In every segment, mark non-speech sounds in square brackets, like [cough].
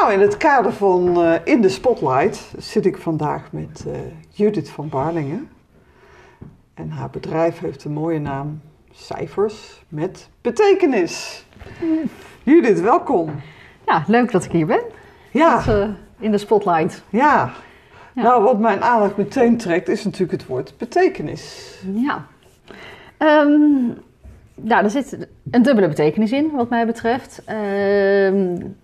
Nou, in het kader van uh, In de Spotlight zit ik vandaag met uh, Judith van Barlingen. En haar bedrijf heeft een mooie naam, Cijfers met Betekenis. Judith, welkom. Ja, leuk dat ik hier ben. Ja. Dat, uh, in de Spotlight. Ja. ja. Nou, wat mijn aandacht meteen trekt is natuurlijk het woord betekenis. Ja. Um, nou, er zit een dubbele betekenis in, wat mij betreft. Um,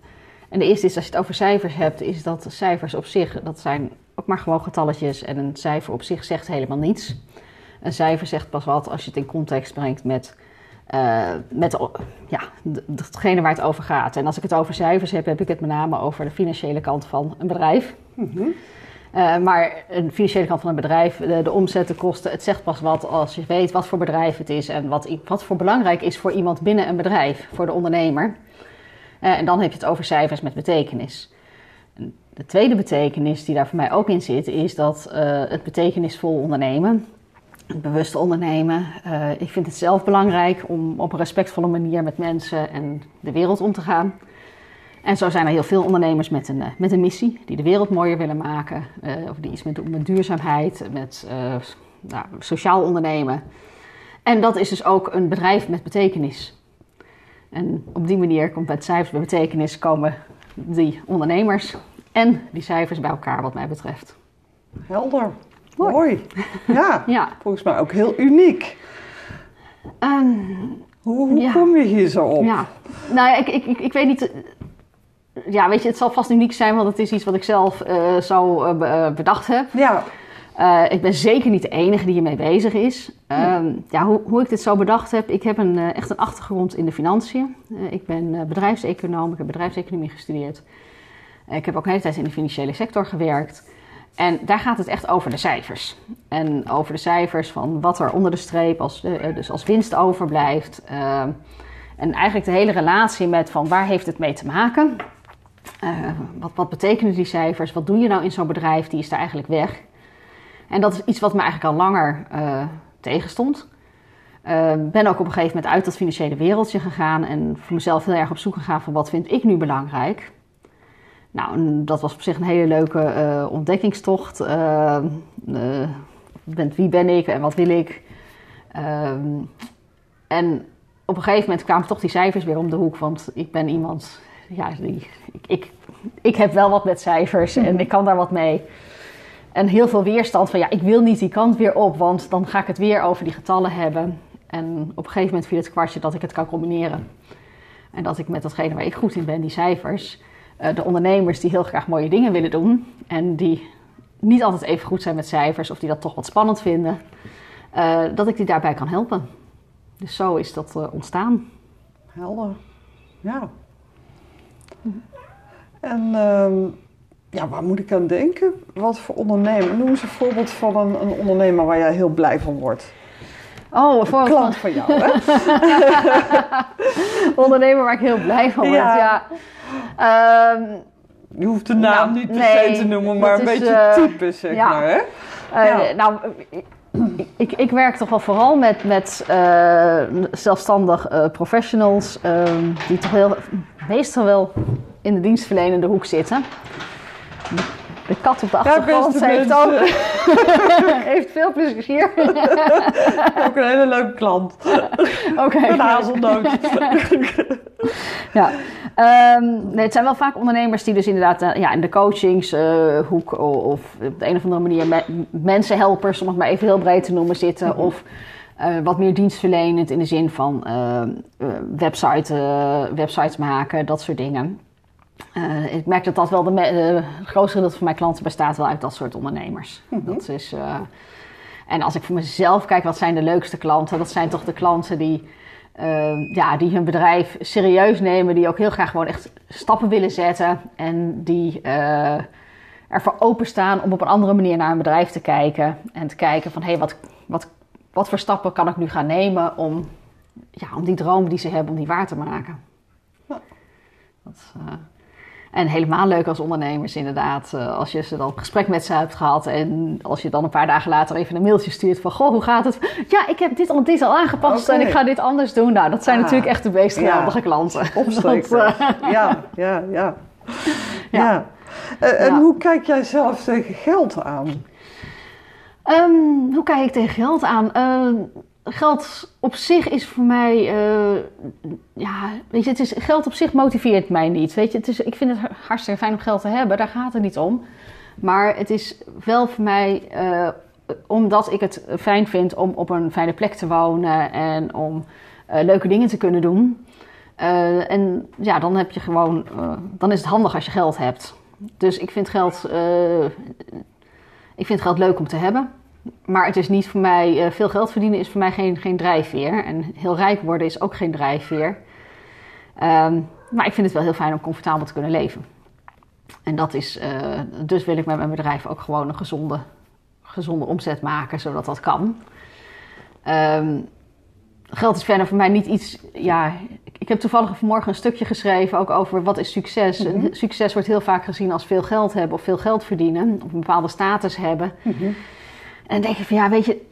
en de eerste is, als je het over cijfers hebt, is dat cijfers op zich, dat zijn ook maar gewoon getalletjes. En een cijfer op zich zegt helemaal niets. Een cijfer zegt pas wat als je het in context brengt met, uh, met ja, datgene waar het over gaat. En als ik het over cijfers heb, heb ik het met name over de financiële kant van een bedrijf. Mm uh, maar een financiële kant van een bedrijf, de, de omzet, de kosten, het zegt pas wat als je weet wat voor bedrijf het is en wat, wat voor belangrijk is voor iemand binnen een bedrijf, voor de ondernemer. Uh, en dan heb je het over cijfers met betekenis. De tweede betekenis die daar voor mij ook in zit, is dat uh, het betekenisvol ondernemen, het bewuste ondernemen. Uh, ik vind het zelf belangrijk om op een respectvolle manier met mensen en de wereld om te gaan. En zo zijn er heel veel ondernemers met een, met een missie, die de wereld mooier willen maken, of die iets met, met duurzaamheid, met nou, sociaal ondernemen. En dat is dus ook een bedrijf met betekenis. En op die manier komt bij het cijfers bij betekenis komen die ondernemers en die cijfers bij elkaar wat mij betreft. Helder. Mooi. Ja, [laughs] ja, volgens mij ook heel uniek. Um, hoe, hoe kom je hier zo op? Ja, nou ja, ik, ik, ik, ik, weet niet. Ja, weet je, het zal vast uniek zijn, want het is iets wat ik zelf uh, zo uh, bedacht heb. Ja. Uh, ik ben zeker niet de enige die hiermee bezig is. Uh, ja, hoe, hoe, ik dit zo bedacht heb, ik heb een, uh, echt een achtergrond in de financiën. ik ben bedrijfseconoom, ik heb bedrijfseconomie gestudeerd. ik heb ook een hele tijd in de financiële sector gewerkt. En daar gaat het echt over de cijfers. En over de cijfers van wat er onder de streep als, dus als winst overblijft. Ehm, en eigenlijk de hele relatie met van waar heeft het mee te maken? wat, wat betekenen die cijfers? Wat doe je nou in zo'n bedrijf? Die is daar eigenlijk weg. En dat is iets wat me eigenlijk al langer uh, tegenstond. Uh, ben ook op een gegeven moment uit dat financiële wereldje gegaan en voor mezelf heel erg op zoek gegaan van wat vind ik nu belangrijk. Nou, dat was op zich een hele leuke uh, ontdekkingstocht. Ben, wie ben ik en wat wil ik? Ehm, en op een gegeven moment kwamen toch die cijfers weer om de hoek, want ik ben iemand, ja, die, ik, ik, ik heb wel wat met cijfers en ik kan daar wat mee. En heel veel weerstand van ja, ik wil niet die kant weer op, want dan ga ik het weer over die getallen hebben. En op een gegeven moment viel het kwartje dat ik het kan combineren. En dat ik met datgene waar ik goed in ben, die cijfers, uh, de ondernemers die heel graag mooie dingen willen doen en die niet altijd even goed zijn met cijfers of die dat toch wat spannend vinden, uh, dat ik die daarbij kan helpen. Dus zo is dat uh, ontstaan. Helder. Ja. En ehm, ja, waar moet ik aan denken? Wat voor ondernemer? Noem eens een voorbeeld van een, een ondernemer waar jij heel blij van wordt. Oh, een klant van jou, hè? [laughs] ondernemer waar ik heel blij van word, ja. Ehm, je hoeft de naam nou, niet per se te noemen, maar een beetje uh, type, zeg maar, hè? Uh, nou, ik, ik, werk toch wel vooral met, met uh, zelfstandig professionals... Ehm, die toch heel, meestal wel in de dienstverlenende hoek zitten de kat op de achtergrond ja, heeft ook [laughs] heeft veel plezier. [laughs] ook een hele leuke klant. [laughs] Oké. Een hazelnoot. ja. Um, nee, het zijn wel vaak ondernemers die dus inderdaad uh, ja, in de coachingshoek uh, of op de een of andere manier me mensenhelpers, om het maar even heel breed te noemen, zitten. Mm -hmm. Of uh, wat meer dienstverlenend in de zin van website, websites maken, dat soort dingen. Uh, ik merk dat dat wel de uh, grootste gedeelte van mijn klanten bestaat wel uit dat soort ondernemers. Mm -hmm. Dat is, uh, en als ik voor mezelf kijk, wat zijn de leukste klanten? Dat zijn toch de klanten die, ja, die hun bedrijf serieus nemen, die ook heel graag gewoon echt stappen willen zetten en die ervoor openstaan om op een andere manier naar een bedrijf te kijken en te kijken van hé, hey, wat, wat, wat voor stappen kan ik nu gaan nemen om, ja, om die droom die ze hebben, om die waar te maken. Ja. Dat, en helemaal leuk als ondernemers inderdaad. Eh, als je ze dan een gesprek met ze hebt gehad. En als je dan een paar dagen later even een mailtje stuurt van... Goh, hoe gaat het? Ja, ik heb dit al, dit al aangepast en ik ga dit anders doen. Nou, dat zijn ah. natuurlijk echt de meest geweldige ja. klanten. [laughs] Opsteken. Uh, [laughs] ja, ja, [laughs] ja. Ja. Eh, En Ja. hoe kijk jij zelf tegen geld aan? Ehm, hoe kijk ik tegen geld aan? Eh, geld op zich is voor mij, eh, ja, weet je, het is, geld op zich motiveert mij niet. Weet je, het is, ik vind het hartstikke fijn om geld te hebben, daar gaat het niet om. Maar het is wel voor mij, eh, omdat ik het fijn vind om op een fijne plek te wonen en om eh, leuke dingen te kunnen doen. En ja, dan heb je gewoon, dan is het handig als je geld hebt. Dus ik vind geld, ik vind geld leuk om te hebben. Maar het is niet voor mij, eh, veel geld verdienen is voor mij geen, geen drijfveer. En heel rijk worden is ook geen drijfveer. Ehm, maar ik vind het wel heel fijn om comfortabel te kunnen leven. En dat is, eh, dus wil ik met mijn bedrijf ook gewoon een gezonde, gezonde omzet maken, zodat dat kan. Ehm, geld is verder voor mij niet iets, ja, ik- ik heb toevallig vanmorgen een stukje geschreven ook over wat is succes. En Succes wordt heel vaak gezien als veel geld hebben of veel geld verdienen, of een bepaalde status hebben. En dan denk ik van ja, weet je,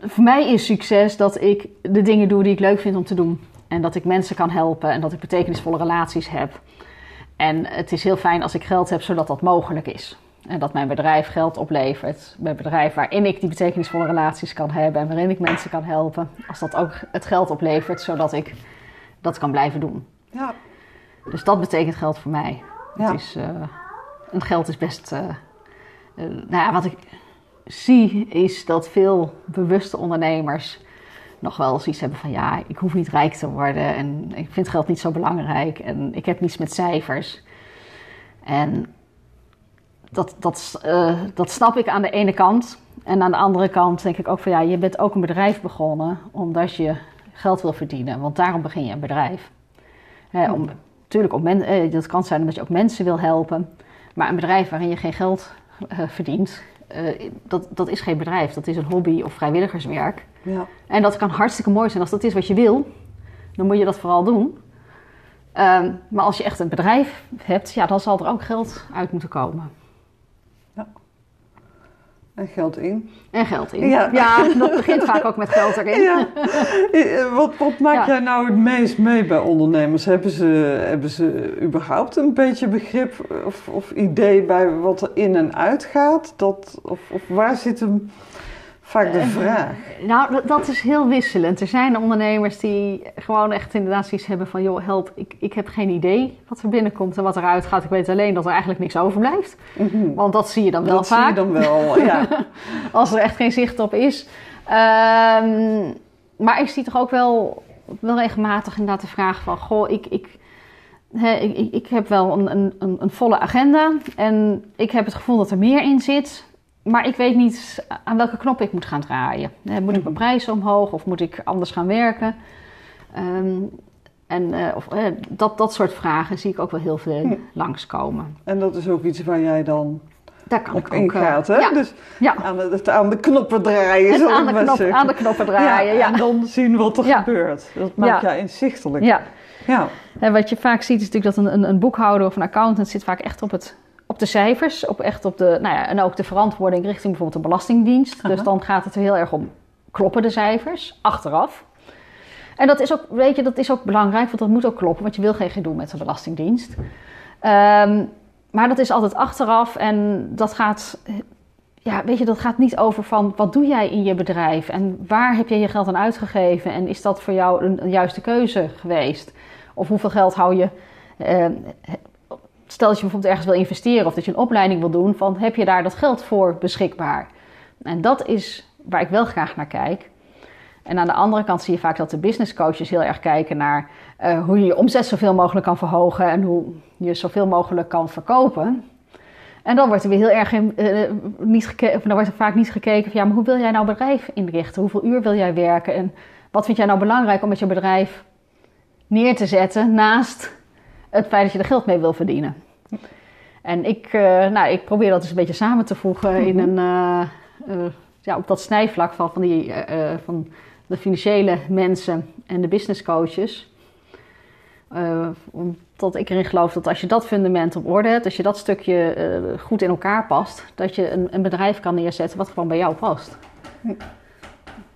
voor mij is succes dat ik de dingen doe die ik leuk vind om te doen. En dat ik mensen kan helpen en dat ik betekenisvolle relaties heb. En het is heel fijn als ik geld heb zodat dat mogelijk is. En dat mijn bedrijf geld oplevert. Mijn bedrijf waarin ik die betekenisvolle relaties kan hebben en waarin ik mensen kan helpen. Als dat ook het geld oplevert zodat ik dat kan blijven doen. Ja. Dus dat betekent geld voor mij. Ja. Het is, eh, en geld is best. eh, eh, nou ja, wat ik zie is dat veel bewuste ondernemers nog wel zoiets hebben van ja, ik hoef niet rijk te worden en ik vind geld niet zo belangrijk en ik heb niets met cijfers. En dat, dat, eh, dat snap ik aan de ene kant. En aan de andere kant denk ik ook van ja, je bent ook een bedrijf begonnen omdat je geld wil verdienen. Want daarom begin je een bedrijf. Hè, om, natuurlijk, om eh, dat kan zijn omdat je ook mensen wil helpen. Maar een bedrijf waarin je geen geld eh, verdient, eh, dat, dat is geen bedrijf. Dat is een hobby of vrijwilligerswerk. Ja. En dat kan hartstikke mooi zijn als dat is wat je wil. Dan moet je dat vooral doen. Ehm, maar als je echt een bedrijf hebt, ja, dan zal er ook geld uit moeten komen. En geld in. En geld in. Ja. Ja, dat begint vaak ook met geld erin. Ja. Eh, Wat, wat maak Ja. jij nou het meest mee bij ondernemers? Hebben ze, hebben ze überhaupt een beetje begrip of, of idee bij wat er in en uit gaat? Dat, of, of waar zit hem vaak de vraag? Nou, dat, is heel wisselend. Er zijn ondernemers die gewoon echt inderdaad zoiets hebben van... joh, help, ik, ik heb geen idee wat er binnenkomt en wat eruit gaat. Ik weet alleen dat er eigenlijk niks overblijft. Mhm. Want dat zie je dan wel dat zie vaak. je dan wel, ja. [laughs] als er echt geen zicht op is. Ehm, maar ik zie toch ook wel, wel regelmatig inderdaad de vraag van... Goh, ik, ik, ik, ik- heb wel een, een, een volle agenda. En ik heb het gevoel dat er meer in zit. Maar ik weet niet aan welke knop ik moet gaan draaien. Hè, Moet ik mijn prijzen omhoog of moet ik anders gaan werken? Ehm, en eh, of, eh, dat, dat soort vragen zie ik ook wel heel veel Hm. langskomen. En dat is ook iets waar jij dan Daar kan op ik ook... eh, ingaat, hè? ja, Dus ja. aan, de, aan de knoppen draaien, Het aan, de knop, zeggen. aan de knoppen draaien, ja. En dan zien wat er gebeurt. Dat maakt jij inzichtelijk. ja. Ja. En wat je vaak ziet is natuurlijk dat een, een, een boekhouder of een accountant zit vaak echt op, het, op de cijfers. Op echt op de, nou ja, en ook de verantwoording richting bijvoorbeeld de Belastingdienst. Dus dan gaat het er heel erg om, kloppen de cijfers achteraf? En dat is ook, weet je, dat is ook belangrijk, want dat moet ook kloppen. Want je wil geen gedoe met de Belastingdienst. Ehm, maar dat is altijd achteraf en dat gaat, ja, weet je, dat gaat niet over van wat doe jij in je bedrijf en waar heb je je geld aan uitgegeven en is dat voor jou een, een juiste keuze geweest? Of hoeveel geld hou je? eh, stel dat je bijvoorbeeld ergens wil investeren of dat je een opleiding wil doen, van heb je daar dat geld voor beschikbaar? En dat is waar ik wel graag naar kijk. En aan de andere kant zie je vaak dat de business coaches heel erg kijken naar eh, hoe je je omzet zoveel mogelijk kan verhogen en hoe je zoveel mogelijk kan verkopen. En dan wordt er weer heel erg eh, niet gekeken, dan wordt er vaak niet gekeken van ja, maar hoe wil jij nou bedrijf inrichten? Hoeveel uur wil jij werken? En wat vind jij nou belangrijk om met je bedrijf neer te zetten naast het feit dat je er geld mee wil verdienen? En ik, eh, nou, ik probeer dat dus een beetje samen te voegen in een, eh, eh, ja, op dat snijvlak van, van, die, van de financiële mensen en de business coaches. Omdat ik erin geloof dat als je dat fundament op orde hebt, als je dat stukje goed in elkaar past, dat je een, een bedrijf kan neerzetten wat gewoon bij jou past.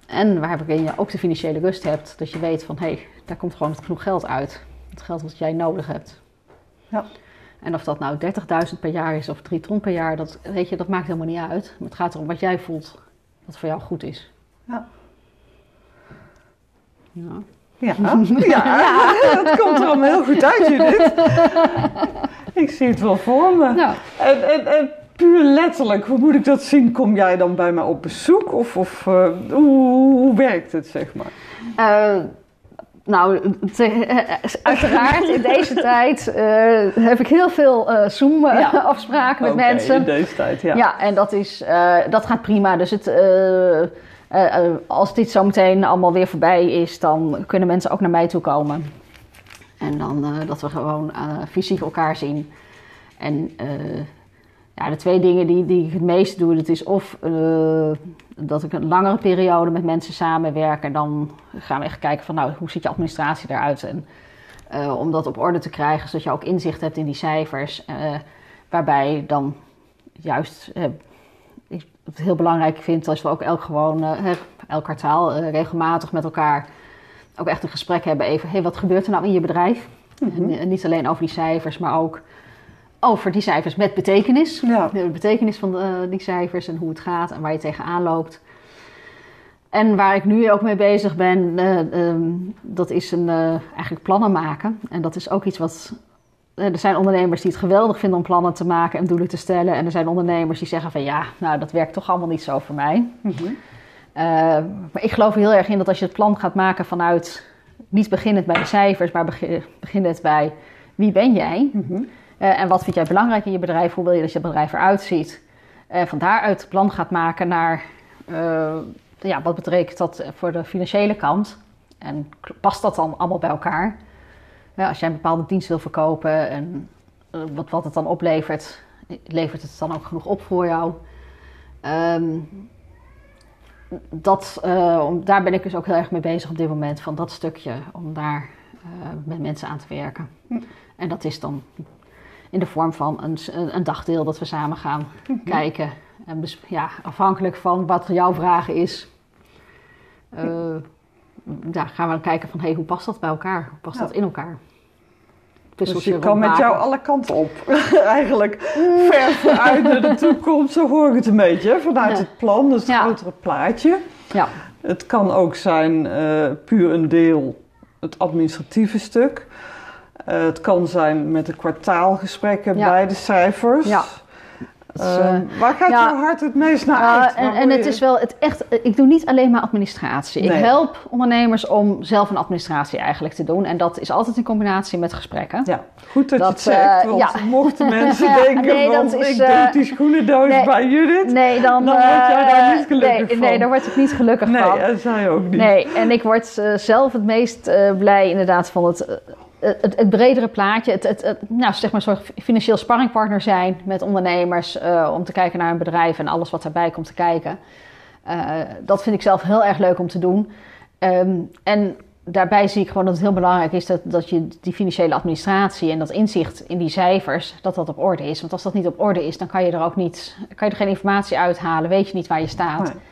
En waarin je ook de financiële rust hebt, dat je weet van hé, hey, daar komt gewoon genoeg geld uit. Het geld wat jij nodig hebt. Ja. En of dat nou 30.000 per jaar is of 3 ton per jaar, dat, weet je, dat maakt helemaal niet uit. Maar het gaat erom wat jij voelt dat voor jou goed is. Ja. Ja. Ja, [laughs] ja, dat komt er allemaal heel goed uit, Judith. Ik zie het wel voor me. En, en, en puur letterlijk, hoe moet ik dat zien? Kom jij dan bij mij op bezoek? Of, of eh, hoe, hoe werkt het, zeg maar? eh, nou, te- eh, uiteraard in deze [laughs] tijd eh, heb ik heel veel eh Ja. Zoom-afspraken met Oké, mensen. in deze tijd, ja. Ja, en dat, is, eh, dat gaat prima. Dus het, eh, eh, eh, als dit zo meteen allemaal weer voorbij is, dan kunnen mensen ook naar mij toe komen. En dan eh, dat we gewoon eh, fysiek elkaar zien. En eh, ja, de twee dingen die, die ik het meest doe, dat is of eh, dat ik een langere periode met mensen samenwerk. En dan gaan we echt kijken van, nou, hoe ziet je administratie eruit? En eh, om dat op orde te krijgen, zodat je ook inzicht hebt in die cijfers. eh, waarbij dan juist ik het heel belangrijk vind als we ook elk gewoon elk kwartaal regelmatig met elkaar ook echt een gesprek hebben even hey, wat gebeurt er nou in je bedrijf en, eh, niet alleen over die cijfers maar ook over die cijfers met betekenis Ja. de betekenis van eh, die cijfers en hoe het gaat en waar je tegenaan loopt en waar ik nu ook mee bezig ben, eh, ehm, dat is een, eh, eigenlijk plannen maken. En dat is ook iets wat. Er zijn ondernemers die het geweldig vinden om plannen te maken en doelen te stellen. En er zijn ondernemers die zeggen van ja, nou dat werkt toch allemaal niet zo voor mij. Mhm. Maar ik geloof er heel erg in dat als je het plan gaat maken vanuit niet beginnend bij de cijfers, maar begin- beginnend bij wie ben jij? Mhm. En wat vind jij belangrijk in je bedrijf? Hoe wil je dat je bedrijf eruit ziet? En van daaruit plan gaat maken naar eh, ja, wat betekent dat voor de financiële kant? En past dat dan allemaal bij elkaar? Ja, als jij een bepaalde dienst wil verkopen en eh, wat, wat het dan oplevert, levert het dan ook genoeg op voor jou? Ehm, dat, eh, om, daar ben ik dus ook heel erg mee bezig op dit moment, van dat stukje, om daar eh, met mensen aan te werken. En dat is dan in de vorm van een, een, dagdeel dat we samen gaan kijken. En ja, afhankelijk van wat jouw vraag is, [laughs] ja, gaan we dan kijken van hey, hoe past dat bij elkaar? Hoe past Ja. dat in elkaar? Dus je kan met jou alle kanten op. [laughs] Eigenlijk ver vooruit naar de toekomst, zo hoor ik het een beetje. Vanuit Ja. het plan, dus het grotere plaatje. Ja, Het kan ook zijn eh, puur een deel, het administratieve stuk. Eh, het kan zijn met de kwartaalgesprekken Ja. bij de cijfers. Ja. Dus, Eh, eh, waar gaat ja. jouw hart het meest naar Ja, uit? en, en het is wel het echt. Ik doe niet alleen maar administratie. Nee. Ik help ondernemers om zelf een administratie eigenlijk te doen. En dat is altijd in combinatie met gesprekken. Ja, goed dat, Dat, je het zegt, eh, want ja. mochten [laughs] mensen denken nee, is, ik eh, doe die schoenendoos nee. bij Judith. Nee, dan, Dan word jij daar eh, niet gelukkig nee, van. Nee, daar word ik niet gelukkig Nee, van. en zij ook niet. Nee, en ik word eh, zelf het meest eh, blij inderdaad van het, eh, het, het bredere plaatje. Het, het, het, nou, zeg maar soort financieel sparringpartner zijn met ondernemers. eh, om te kijken naar een bedrijf en alles wat daarbij komt te kijken. Eh, dat vind ik zelf heel erg leuk om te doen. Ehm, en daarbij zie ik gewoon dat het heel belangrijk is dat, dat je die financiële administratie en dat inzicht in die cijfers, dat dat op orde is. Want als dat niet op orde is, dan kan je er ook niet, kan je er geen informatie uithalen, weet je niet waar je staat. Nee.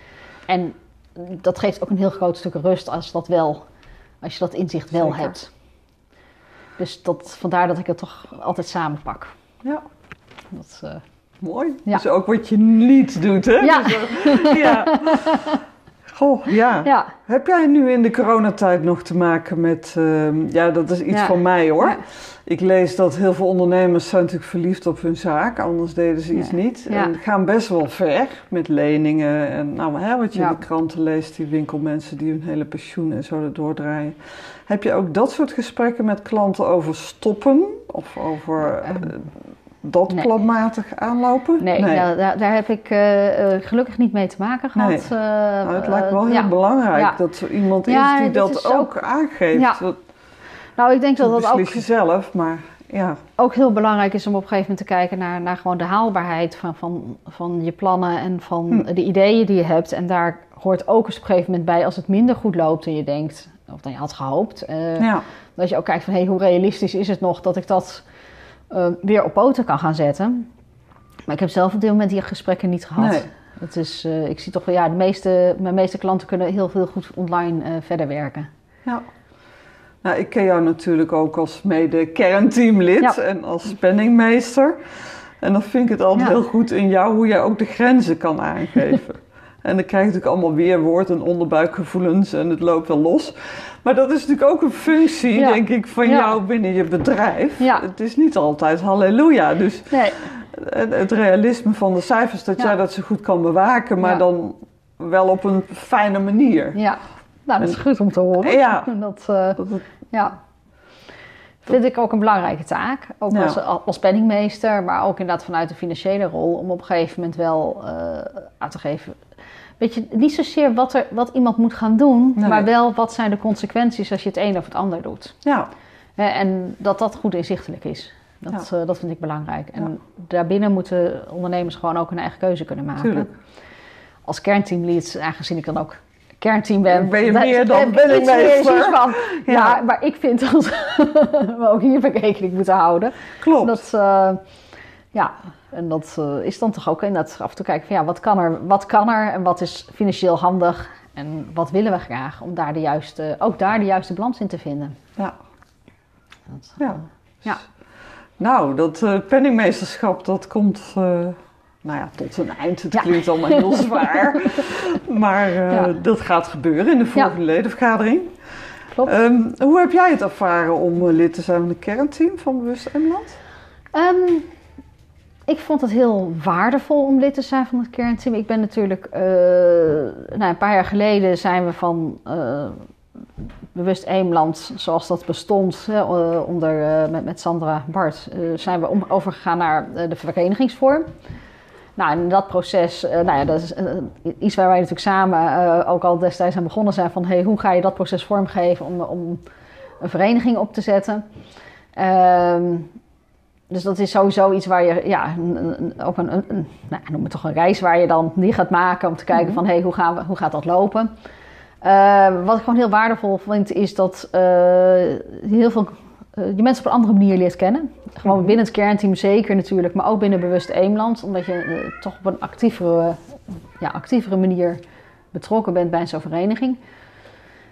En dat geeft ook een heel groot stuk rust als, dat wel, als je dat inzicht wel Zeker. hebt. Dus dat, vandaar dat ik het toch altijd samenpak. Ja, Dat, eh, mooi. Ja. Dus ook wat je niet doet, hè? Ja. Dus, eh, ja. [laughs] Goh, ja. ja. Heb jij nu in de coronatijd nog te maken met... ehm, ja, dat is iets Ja. van mij, hoor. Ja. Ik lees dat heel veel ondernemers zijn natuurlijk verliefd op hun zaak. Anders deden ze iets niet. En gaan best wel ver met leningen. En nou, hè, wat je in de kranten leest. Die winkelmensen die hun hele pensioen en zo erdoor draaien. Heb je ook dat soort gesprekken met klanten over stoppen? Of over eh, dat nee. planmatig aanlopen? Nee, nou, daar, daar heb ik eh, eh, gelukkig niet mee te maken gehad. Nee. eh, Nou, het lijkt wel heel ja. belangrijk Ja. dat er iemand Ja, is die dat is ook, ook- aangeeft. Ja. Dat, Nou, ik denk dat dat ook, beslis je zelf, maar ja. ook heel belangrijk is om op een gegeven moment te kijken naar, naar gewoon de haalbaarheid van, van, van je plannen en van Hm. de ideeën die je hebt. En daar hoort ook eens op een gegeven moment bij als het minder goed loopt dan je denkt, of dan je had gehoopt. eh. Dat je ook kijkt van hey, hoe realistisch is het nog dat ik dat eh, weer op poten kan gaan zetten. Maar ik heb zelf op dit moment die gesprekken niet gehad. Nee. Het is, eh, ik zie toch wel, ja, de meeste, mijn meeste klanten kunnen heel veel goed online eh, verder werken. Ja. Nou, ik ken jou natuurlijk ook als mede kernteamlid Ja. en als penningmeester. En dan vind ik het altijd Ja. heel goed in jou hoe jij ook de grenzen kan aangeven. [laughs] en dan krijg je natuurlijk allemaal weerwoord en onderbuikgevoelens en het loopt wel los. Maar dat is natuurlijk ook een functie, Ja. denk ik, van Ja. jou binnen je bedrijf. Ja. Het is niet altijd halleluja. Dus Nee, het, realisme van de cijfers, dat jij dat zo goed kan bewaken, maar dan wel op een fijne manier. ja. Nou, dat is goed om te horen. Ja. [laughs] Dat, eh, Dat ja. Vind ik ook een belangrijke taak. Ook Ja. als, als penningmeester, maar ook inderdaad vanuit de financiële rol. Om op een gegeven moment wel eh, aan te geven. Weet je, niet zozeer wat, er, wat iemand moet gaan doen, Nee. maar wel wat zijn de consequenties als je het een of het ander doet. ja. En dat dat goed inzichtelijk is. Dat, eh, dat vind ik belangrijk. En Ja. daarbinnen moeten ondernemers gewoon ook hun eigen keuze kunnen maken. Tuurlijk. Als kernteamlead, aangezien ik dan ook kernteam ben... Ben je meer dan zoiets van, ja. Ja. maar ik vind dat [laughs] we ook hiermee rekening moeten houden. Klopt. Dat, eh, ja, en dat eh, is dan toch ook inderdaad af en toe kijken van ja, wat kan er, wat kan er en wat is financieel handig en wat willen we graag om daar de juiste, ook daar de juiste balans in te vinden. Ja. Dat, Ja. Ja. Nou, dat eh, penningmeesterschap, dat komt eh, nou ja, tot een eind. Het Ja. klinkt allemaal heel [laughs] zwaar. maar eh, Ja. dat gaat gebeuren in de volgende ledenvergadering. Klopt. Ehm, hoe heb jij het ervaren om eh, lid te zijn van het kernteam van Bewust Emland? Ehm, ik vond het heel waardevol om lid te zijn van het kernteam. Ik ben natuurlijk, eh, nou, een paar jaar geleden zijn we van eh, Bewust Eemland, zoals dat bestond, hè, eh, onder, met, met Sandra Bart, zijn we om, overgegaan naar de verenigingsvorm. Nou, in dat proces, nou ja, dat is iets waar wij natuurlijk samen ook al destijds aan begonnen zijn van, hey, hoe ga je dat proces vormgeven om, om een vereniging op te zetten? Dus dat is sowieso iets waar je, ja, ook een, een, een- nou, noem het toch een reis waar je dan die gaat maken om te kijken van, hé, hey, hoe, gaan we, hoe gaat dat lopen? Eh, wat ik gewoon heel waardevol vind, is dat eh, heel veel, eh, je mensen op een andere manier leert kennen. Gewoon Mhm. binnen het kernteam zeker natuurlijk, maar ook binnen Bewust Eemland. Omdat je toch op een actievere, ja, actievere manier betrokken bent bij zo'n vereniging.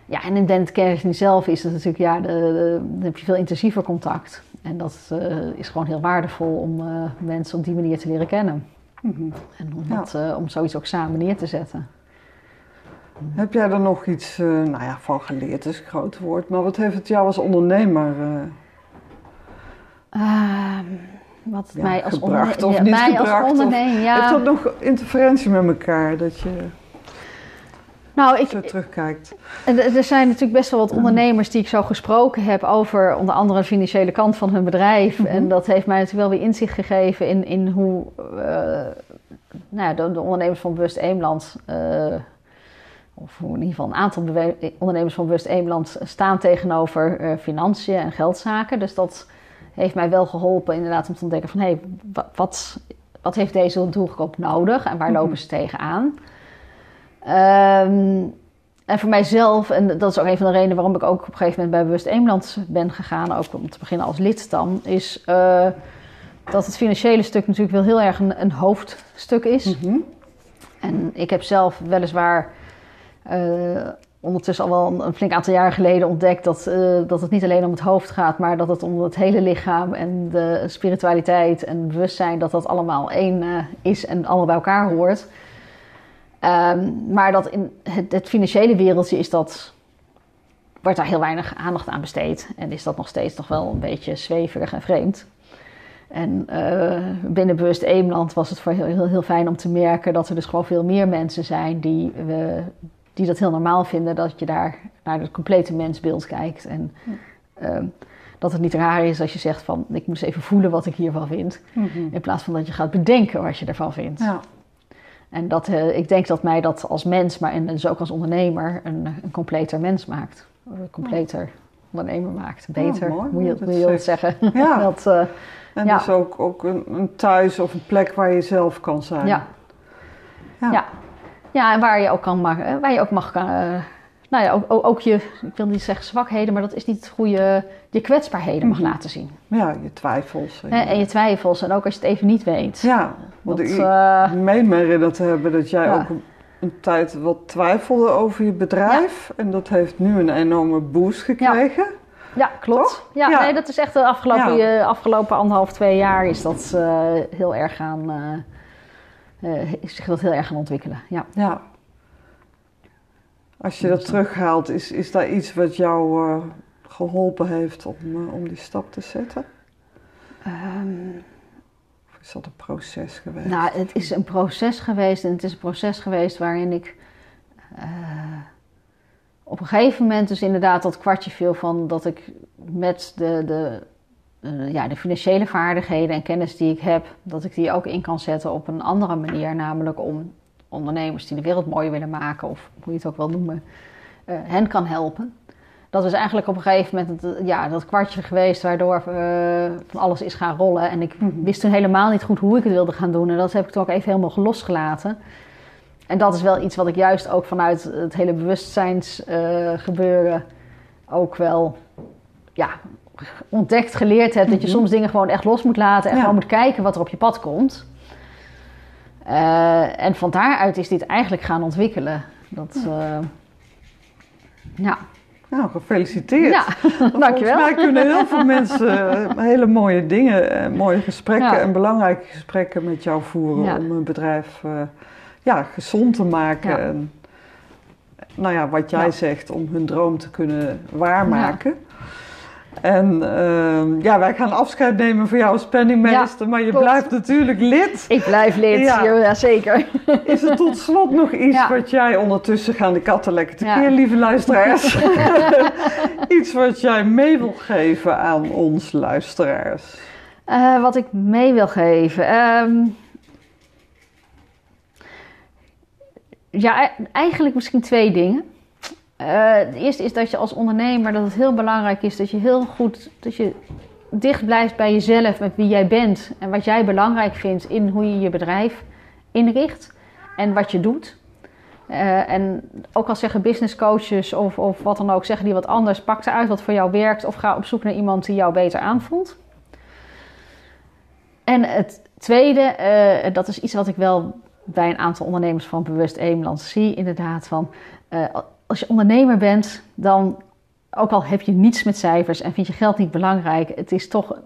Ja, en in het kernteam zelf is het natuurlijk, ja, de, de- dan heb je veel intensiever contact. En dat eh, is gewoon heel waardevol om eh, mensen op die manier te leren kennen. Mhm. En om, dat, eh, om zoiets ook samen neer te zetten. Heb jij er nog iets nou ja, van geleerd, is een groot woord. Maar wat heeft het jou als ondernemer eh, Ehm, wat het Ja, mij als gebracht onderne- of ja, niet mij gebracht, als of- ondernemer, ja. Heeft dat nog interferentie met elkaar, dat je nou, ik, zo terugkijkt? er zijn natuurlijk best wel wat ondernemers die ik zo gesproken heb over onder andere de financiële kant van hun bedrijf. Mhm. En dat heeft mij natuurlijk wel weer inzicht gegeven in, in hoe eh, nou ja, de, de ondernemers van Bewust Eemland, eh, of hoe in ieder geval een aantal ondernemers van Bewust Eemland staan tegenover eh, financiën en geldzaken. Dus dat heeft mij wel geholpen inderdaad om te ontdekken van hé, hey, wa- wat, wat heeft deze doelgroep nodig en waar Mhm. lopen ze tegenaan? Ehm en voor mijzelf, en dat is ook een van de redenen waarom ik ook op een gegeven moment bij Bewust Eemland ben gegaan, ook om te beginnen als lid dan, is eh, dat het financiële stuk natuurlijk wel heel erg een, een hoofdstuk is. Mhm. En ik heb zelf weliswaar eh, ondertussen al wel een, een flink aantal jaar geleden ontdekt dat, eh, dat het niet alleen om het hoofd gaat, maar dat het om het hele lichaam en de spiritualiteit en bewustzijn, dat dat allemaal één is en allemaal bij elkaar hoort. Ehm, maar dat in het, het financiële wereldje is dat, wordt daar heel weinig aandacht aan besteed. En is dat nog steeds nog wel een beetje zweverig en vreemd. En eh, binnen Bewust Eemland was het voor heel, heel, heel fijn om te merken dat er dus gewoon veel meer mensen zijn die, we die dat heel normaal vinden. Dat je daar naar het complete mensbeeld kijkt. En ehm, dat het niet raar is als je zegt van ik moet eens even voelen wat ik hiervan vind. Mhm. In plaats van dat je gaat bedenken wat je ervan vindt. Ja. En dat, eh, ik denk dat mij dat als mens, maar en dus ook als ondernemer, een, een completer mens maakt. Een completer ondernemer maakt. Beter, mooi, moet je, moet je zeggen. Ja. [laughs] dat, eh, En Ja. dus ook, ook een, een thuis of een plek waar je zelf kan zijn. ja. Ja. Ja. ja. en waar je ook, kan, eh, waar je ook mag... nou ja, ook, ook, je, ik wil niet zeggen zwakheden, maar dat is niet het goede... Je kwetsbaarheden mag Mhm. laten zien. Ja, je twijfels. Hè, En je twijfels, en ook als je het even niet weet. Ja, want Dat, ik meen me herinnerd te hebben dat jij Ja. ook een, een tijd wat twijfelde over je bedrijf. En dat heeft nu een enorme boost gekregen. Ja, klopt. Ja, Ja. Nee, dat is echt de afgelopen, Ja. afgelopen anderhalf, twee jaar is dat eh, heel erg gaan, eh, eh, is zich dat heel erg gaan ontwikkelen. Ja. Ja. Als je dat terughaalt, is, is daar iets wat jou eh, geholpen heeft om, eh, om die stap te zetten? Ehm, Of is dat een proces geweest? nou, het is een proces geweest en het is een proces geweest waarin ik eh, op een gegeven moment dus inderdaad dat kwartje viel van dat ik met de, de, ja, de financiële vaardigheden en kennis die ik heb, dat ik die ook in kan zetten op een andere manier, namelijk om ondernemers die de wereld mooier willen maken, of hoe je het ook wil noemen, eh, hen kan helpen. Dat is eigenlijk op een gegeven moment het, eh, ja, dat kwartje geweest waardoor eh, van alles is gaan rollen. En ik wist toen helemaal niet goed hoe ik het wilde gaan doen. En dat heb ik toen ook even helemaal losgelaten. En dat is wel iets wat ik juist ook vanuit het hele bewustzijnsgebeuren ook wel ja, ontdekt, geleerd heb. Dat je soms dingen gewoon echt los moet laten en Ja. gewoon moet kijken wat er op je pad komt. Eh, en van daaruit is dit eigenlijk gaan ontwikkelen. Dat, eh, ja. Nou, gefeliciteerd. ja, [laughs] dankjewel. Volgens mij kunnen heel veel [laughs] mensen eh, hele mooie dingen, mooie gesprekken Ja. en belangrijke gesprekken met jou voeren Ja. om een bedrijf ja, gezond te maken. Ja. En, nou ja, wat jij zegt, om hun droom te kunnen waarmaken. En ehm, ja, wij gaan afscheid nemen van jou als penningmeester, maar je klopt. blijft natuurlijk lid. Ik blijf lid, Ja. ja. zeker. Is er tot slot nog iets Ja. wat jij ondertussen gaan de katten lekker tekeer, lieve luisteraars? [laughs] iets wat jij mee wil geven aan ons luisteraars? Eh, wat ik mee wil geven. ehm, ja, e- eigenlijk misschien twee dingen. Eh, de eerste is dat je als ondernemer dat het heel belangrijk is dat je heel goed dat je dicht blijft bij jezelf, met wie jij bent en wat jij belangrijk vindt in hoe je je bedrijf inricht en wat je doet. Eh, en ook al zeggen business coaches of, of wat dan ook, zeggen die wat anders, pak eruit wat voor jou werkt of ga op zoek naar iemand die jou beter aanvoelt. En het tweede, eh, dat is iets wat ik wel bij een aantal ondernemers van Bewust Eemland zie, inderdaad. Van, als je ondernemer bent, dan, ook al heb je niets met cijfers en vind je geld niet belangrijk, het is toch,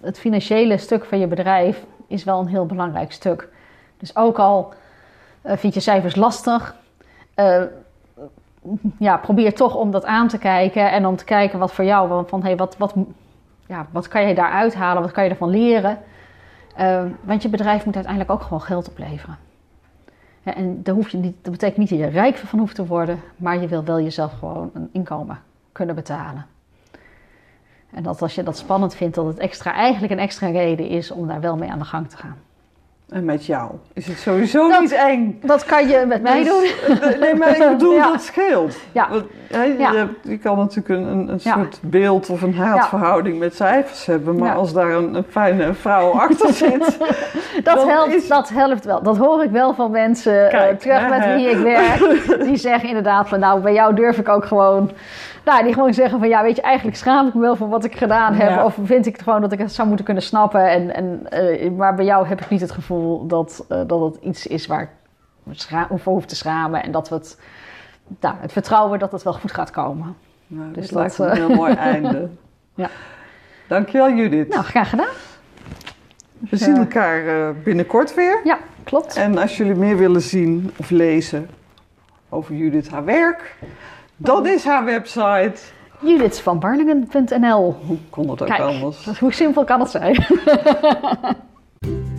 het, financiële stuk van je bedrijf is wel een heel belangrijk stuk. Dus ook al eh, vind je cijfers lastig, eh, ja, probeer toch om dat aan te kijken en om te kijken wat voor jou, van, hey, wat, wat, ja, wat kan je daaruit halen, wat kan je ervan leren. Uh, want je bedrijf moet uiteindelijk ook gewoon geld opleveren. En daar hoef je niet, dat betekent niet dat je rijk van hoeft te worden, maar je wil wel jezelf gewoon een inkomen kunnen betalen. En dat als je dat spannend vindt, dat het extra, eigenlijk een extra reden is om daar wel mee aan de gang te gaan. En met jou is het sowieso Dat- niet eng. Dat kan je met mij doen. [laughs] Nee, maar ik [laughs] bedoel, Ja. dat scheelt. Ja. Want, je, Ja. je kan natuurlijk een, een, soort beeld of een haatverhouding met cijfers hebben. Maar als daar een, een fijne vrouw achter [laughs] zit... Dat helpt, is- dat helpt wel. Dat hoor ik wel van mensen eh, terug hè, met wie ik werk. Die zeggen inderdaad van nou, bij jou durf ik ook gewoon... Nou, die gewoon zeggen van ja, weet je, eigenlijk schaam ik me wel voor wat ik gedaan heb. Of vind ik het gewoon dat ik het zou moeten kunnen snappen. En, en, eh, maar bij jou heb ik niet het gevoel dat, eh, dat het iets is waar ik me voor hoef te schamen. En dat we het, nou, het vertrouwen dat het wel goed gaat komen. Nou, Dus dat lijkt me dat, een heel mooi einde. [laughs] Ja. Dankjewel Judith. Nou, graag gedaan. We zien elkaar eh, binnenkort weer. Ja, klopt. En als jullie meer willen zien of lezen over Judith haar werk, dat is haar website. Judithsvanbarlingen.nl Hoe kon het ook Kijk, anders? [laughs] hoe simpel kan het zijn? [laughs]